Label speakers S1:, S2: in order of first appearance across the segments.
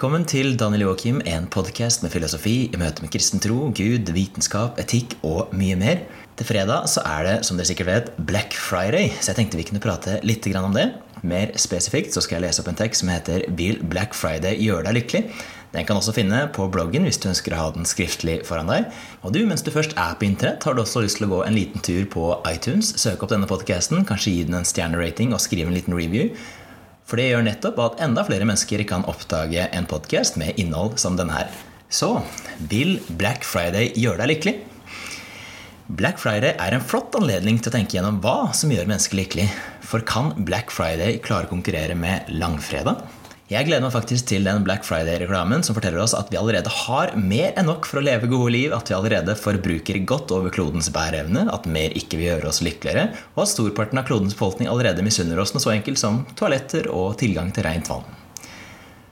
S1: Velkommen til Daniel Joakim, en podkast med filosofi i møte med kristen tro, Gud, vitenskap, etikk og mye mer. Til fredag så er det, som dere sikkert vet, Black Friday, så jeg tenkte vi kunne prate litt om det. Mer spesifikt så skal jeg lese opp en tekst som heter 'Vil Black Friday gjøre deg lykkelig?' Den kan også finne på bloggen hvis du ønsker å ha den skriftlig foran deg. Og du, mens du først er på internett, har du også lyst til å gå en liten tur på iTunes, søke opp denne podkasten, kanskje gi den en stjernerating og skrive en liten review. For det gjør nettopp at enda flere mennesker kan oppdage en podkast med innhold som denne her. Så vil Black Friday gjøre deg lykkelig? Black Friday er en flott anledning til å tenke gjennom hva som gjør mennesker lykkelig. For kan Black Friday klare å konkurrere med langfredag? Jeg gleder meg faktisk til den Black Friday-reklamen som forteller oss at vi allerede har mer enn nok for å leve gode liv, at vi allerede forbruker godt over klodens bæreevne, at mer ikke vil gjøre oss lykkeligere, og at storparten av klodens befolkning allerede misunner oss noe så enkelt som toaletter og tilgang til rent vann.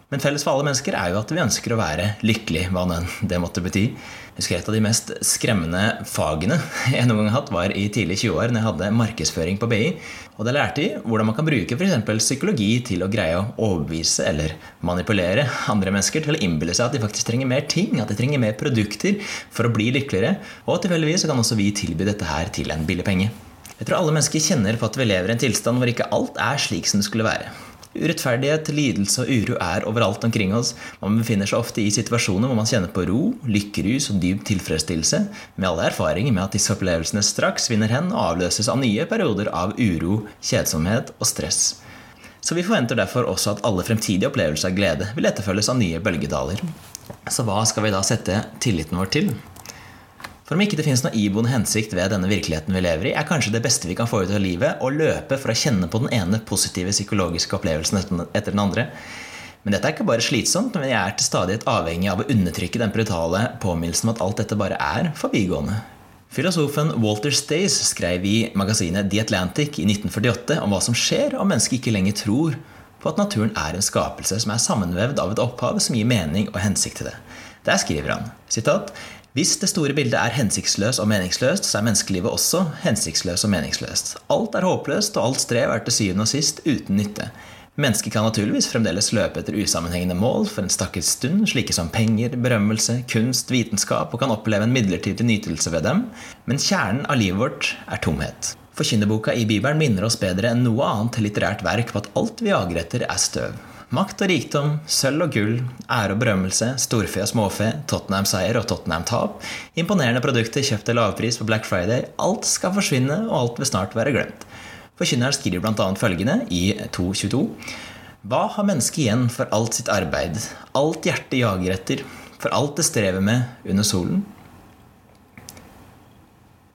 S1: Men felles for alle mennesker er jo at vi ønsker å være lykkelig, hva enn det måtte bety. Jeg husker Et av de mest skremmende fagene jeg noen gang har hatt, var i tidlig 20-år, når jeg hadde markedsføring på BI. Og da lærte de hvordan man kan bruke f.eks. psykologi til å greie å overbevise eller manipulere andre mennesker til å innbille seg at de faktisk trenger mer ting, at de trenger mer produkter for å bli lykkeligere. Og tilfeldigvis kan også vi tilby dette her til en billig penge. Jeg tror alle mennesker kjenner på at vi lever i en tilstand hvor ikke alt er slik som det skulle være. Urettferdighet, lidelse og uro er overalt omkring oss. Man befinner seg ofte i situasjoner hvor man kjenner på ro, lykkerus og dyp tilfredsstillelse, med alle erfaringer med at disse opplevelsene straks vinner hen og avløses av nye perioder av uro, kjedsomhet og stress. Så vi forventer derfor også at alle fremtidige opplevelser av glede vil etterfølges av nye bølgedaler. Så hva skal vi da sette tilliten vår til? For om ikke det finnes noe iboende hensikt ved denne virkeligheten vi lever i, er kanskje det beste vi kan få ut av livet å løpe for å kjenne på den ene positive psykologiske opplevelsen etter den andre. Men dette er ikke bare slitsomt, men jeg er til stadighet avhengig av å undertrykke den brutale påminnelsen om at alt dette bare er forbigående. Filosofen Walter Stays skrev i magasinet The Atlantic i 1948 om hva som skjer om mennesket ikke lenger tror på at naturen er en skapelse som er sammenvevd av et opphav som gir mening og hensikt til det. Der skriver han sitat, hvis det store bildet er hensiktsløst og meningsløst, så er menneskelivet også hensiktsløst og meningsløst. Alt er håpløst, og alt strev er til syvende og sist uten nytte. Mennesket kan naturligvis fremdeles løpe etter usammenhengende mål for en stakkars stund, slike som penger, berømmelse, kunst, vitenskap, og kan oppleve en midlertidig nytelse ved dem, men kjernen av livet vårt er tomhet. Forkynnerboka i Bibelen minner oss bedre enn noe annet litterært verk på at alt vi jager etter, er støv. Makt og rikdom, sølv og gull, ære og berømmelse, storfe og småfe, Tottenham-seier og Tottenham-tap, imponerende produkter kjøpt til lavpris på Black Friday, alt skal forsvinne, og alt vil snart være glemt. Forkynneren skriver bl.a. følgende i 2.22.: Hva har mennesket igjen for alt sitt arbeid, alt hjertet jager etter, for alt det strever med under solen?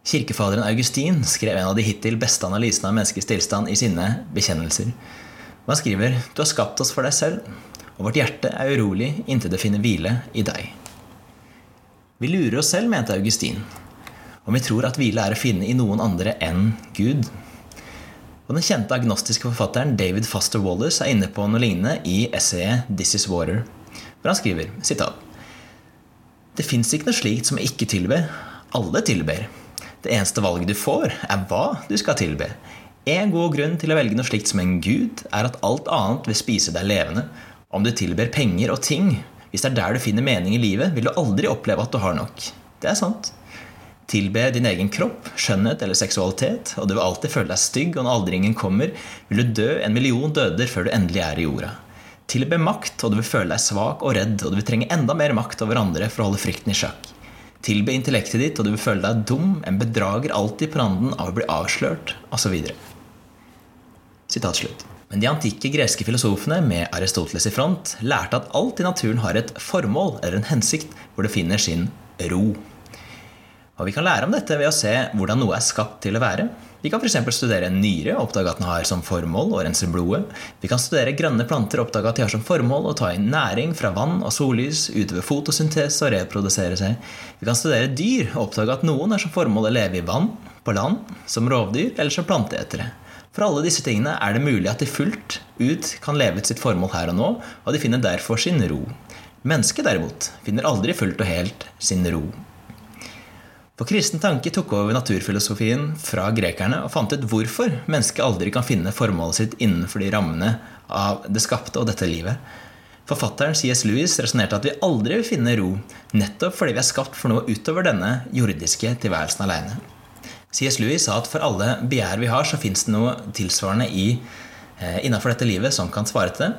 S1: Kirkefaderen Augustin skrev en av de hittil beste analysene av menneskets tilstand i sine bekjennelser. Han skriver Du har skapt oss for deg selv, og vårt hjerte er urolig inntil det finner hvile i deg. Vi lurer oss selv, mente Augustin, om vi tror at hvile er å finne i noen andre enn Gud. Og Den kjente agnostiske forfatteren David Foster Wallace er inne på noe lignende i essayet 'This Is Water', hvor han skriver sitat, Det fins ikke noe slikt som ikke tilber. Alle tilber. Det eneste valget du får, er hva du skal tilbe. En god grunn til å velge noe slikt som en gud, er at alt annet vil spise deg levende. Om du tilber penger og ting, hvis det er der du finner mening i livet, vil du aldri oppleve at du har nok. Det er sant. Tilbe din egen kropp, skjønnhet eller seksualitet, og du vil alltid føle deg stygg, og når aldringen kommer, vil du dø en million døder før du endelig er i jorda. Tilbe makt, og du vil føle deg svak og redd, og du vil trenge enda mer makt over andre for å holde frykten i sjakk. Tilbe intellektet ditt, og du vil føle deg dum, en bedrager alltid på randen av å bli avslørt, osv. Men de antikke greske filosofene med Aristoteles i front lærte at alt i naturen har et formål eller en hensikt hvor det finner sin ro. Og Vi kan lære om dette ved å se hvordan noe er skapt til å være. Vi kan f.eks. studere en nyre og oppdage at den har som formål å rense blodet. Vi kan studere grønne planter og oppdage at de har som formål å ta inn næring fra vann og sollys, utøve fotosyntese og reprodusere seg. Vi kan studere dyr og oppdage at noen har som formål å leve i vann, på land, som rovdyr eller som planteetere. For alle disse tingene er det mulig at de fullt ut kan leve ut sitt formål her og nå, og de finner derfor sin ro. Mennesket derimot finner aldri fullt og helt sin ro. For kristen tanke tok over naturfilosofien fra grekerne og fant ut hvorfor mennesket aldri kan finne formålet sitt innenfor de rammene av det skapte og dette livet. Forfatteren C.S. Lewis resonnerte at vi aldri vil finne ro, nettopp fordi vi er skapt for noe utover denne jordiske tilværelsen aleine. C.S. Lewis sa at for alle begjær vi har, så fins det noe tilsvarende i, eh, innafor dette livet som kan svare til det.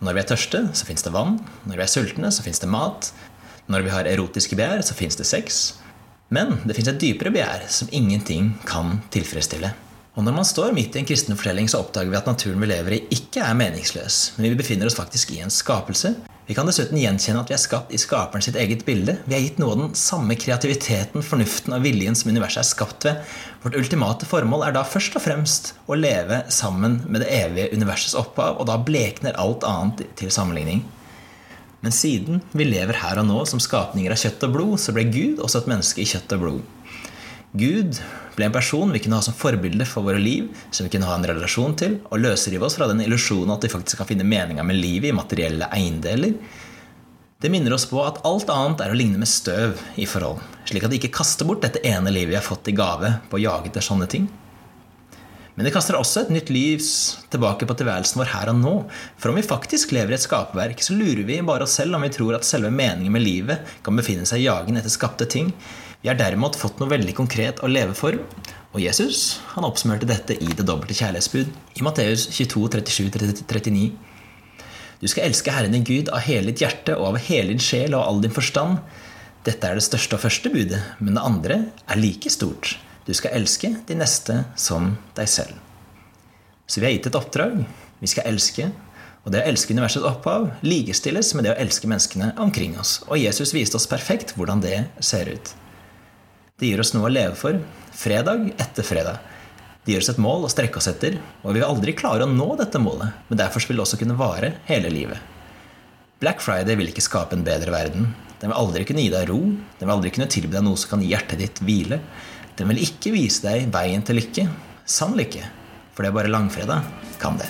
S1: Når vi er tørste, så fins det vann. Når vi er sultne, så fins det mat. Når vi har erotiske begjær, så fins det sex. Men det fins et dypere begjær som ingenting kan tilfredsstille. Og når man står midt i en kristen fortelling, så oppdager vi at naturen vi lever i, ikke er meningsløs, men vi befinner oss faktisk i en skapelse. Vi kan dessuten gjenkjenne at vi er skapt i skaperen sitt eget bilde. Vi er gitt noe av den samme kreativiteten, fornuften og viljen som universet er skapt ved. Vårt ultimate formål er da først og fremst å leve sammen med det evige universets opphav, og da blekner alt annet til sammenligning. Men siden vi lever her og nå som skapninger av kjøtt og blod, så ble Gud også et menneske i kjøtt og blod. Gud ble en person vi kunne ha som forbilde for våre liv, som vi kunne ha en relasjon til, og løsrive oss fra den illusjonen at vi faktisk kan finne meninga med livet i materielle eiendeler. Det minner oss på at alt annet er å ligne med støv i forhold, slik at vi ikke kaster bort dette ene livet vi har fått i gave på å jage etter sånne ting. Men det kaster også et nytt liv tilbake på tilværelsen vår her og nå. For om vi faktisk lever i et skaperverk, så lurer vi bare oss selv om vi tror at selve meningen med livet kan befinne seg i jagen etter skapte ting. Vi har derimot fått noe veldig konkret å leve for. Og Jesus han oppsummerte dette i det dobbelte kjærlighetsbud. I Matteus 22, 37, 39. Du skal elske Herren din Gud av hele ditt hjerte og av hele din sjel og all din forstand. Dette er det største og første budet, men det andre er like stort. Du skal elske de neste som deg selv. Så vi har gitt et oppdrag. Vi skal elske. Og det å elske universets opphav likestilles med det å elske menneskene omkring oss. Og Jesus viste oss perfekt hvordan det ser ut. Det gir oss noe å leve for, fredag etter fredag. Det gir oss et mål å strekke oss etter, og vi vil aldri klare å nå dette målet, men derfor vil det også kunne vare hele livet. Black Friday vil ikke skape en bedre verden. Den vil aldri kunne gi deg ro. Den vil aldri kunne tilby deg noe som kan gi hjertet ditt hvile. Den vil ikke vise deg veien til lykke. Sann lykke. For det er bare langfredag kan det.